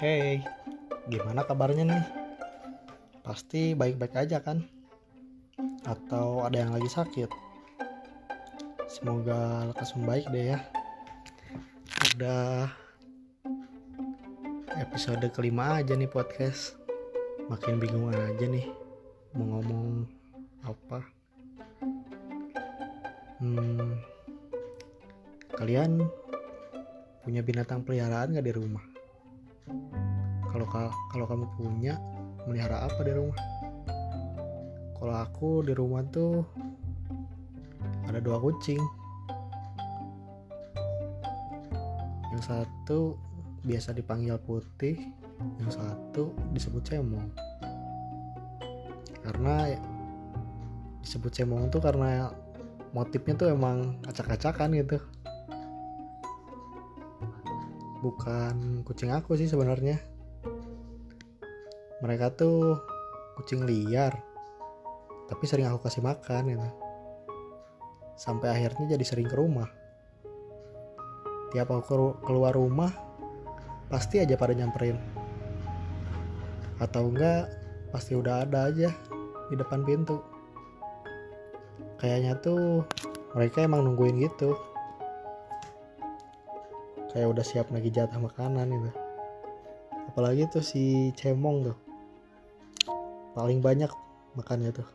Hey, gimana kabarnya nih? Pasti baik-baik aja kan? Atau ada yang lagi sakit? Semoga lekas membaik deh ya. Udah episode kelima aja nih podcast. Makin bingung aja nih mau ngomong apa. Hmm, kalian punya binatang peliharaan gak di rumah? Kalau kalau kamu punya melihara apa di rumah? Kalau aku di rumah tuh ada dua kucing. Yang satu biasa dipanggil putih yang satu disebut cemong. Karena disebut cemong tuh karena motifnya tuh emang acak-acakan gitu bukan kucing aku sih sebenarnya. Mereka tuh kucing liar tapi sering aku kasih makan gitu. Sampai akhirnya jadi sering ke rumah. Tiap aku keluar rumah pasti aja pada nyamperin. Atau enggak pasti udah ada aja di depan pintu. Kayaknya tuh mereka emang nungguin gitu kayak udah siap lagi jatah makanan gitu. Apalagi tuh si cemong tuh. Paling banyak makannya tuh.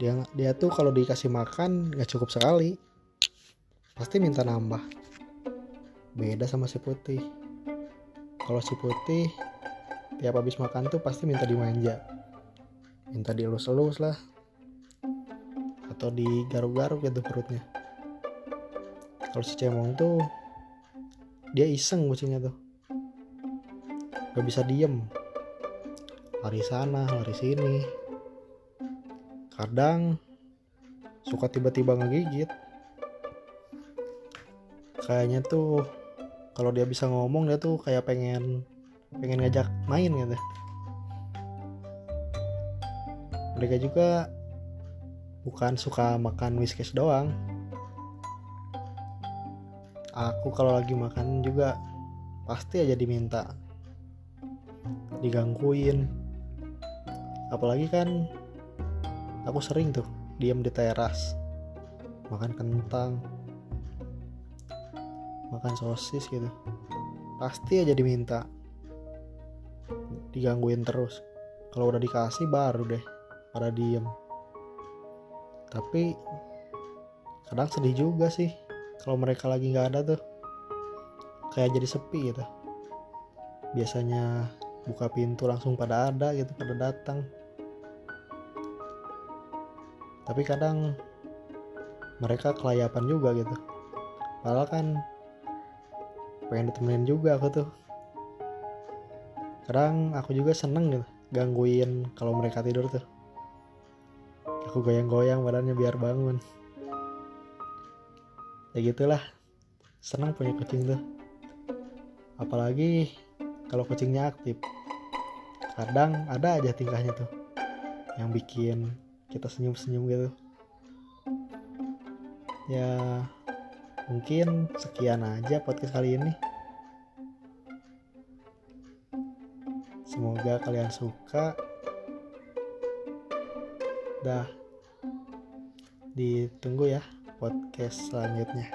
Dia dia tuh kalau dikasih makan nggak cukup sekali. Pasti minta nambah. Beda sama si putih. Kalau si putih tiap habis makan tuh pasti minta dimanja. Minta dielus-elus lah. Atau digaruk-garuk gitu perutnya kalau si cemong tuh dia iseng kucingnya tuh. Gak bisa diem. Lari sana lari sini. Kadang suka tiba-tiba ngegigit. Kayaknya tuh kalau dia bisa ngomong dia tuh kayak pengen pengen ngajak main gitu. Mereka juga bukan suka makan whiskas doang aku kalau lagi makan juga pasti aja diminta digangguin. Apalagi kan aku sering tuh diam di teras makan kentang makan sosis gitu. Pasti aja diminta digangguin terus. Kalau udah dikasih baru deh pada diem. Tapi kadang sedih juga sih kalau mereka lagi nggak ada tuh kayak jadi sepi gitu. Biasanya buka pintu langsung pada ada gitu pada datang. Tapi kadang mereka kelayapan juga gitu. Padahal kan pengen ditemenin juga aku tuh. Kadang aku juga seneng gitu gangguin kalau mereka tidur tuh. Aku goyang-goyang badannya biar bangun ya gitulah. Seneng punya kucing tuh. Apalagi kalau kucingnya aktif. Kadang ada aja tingkahnya tuh yang bikin kita senyum-senyum gitu. Ya mungkin sekian aja podcast kali ini. Semoga kalian suka. Dah. Ditunggu ya podcast selanjutnya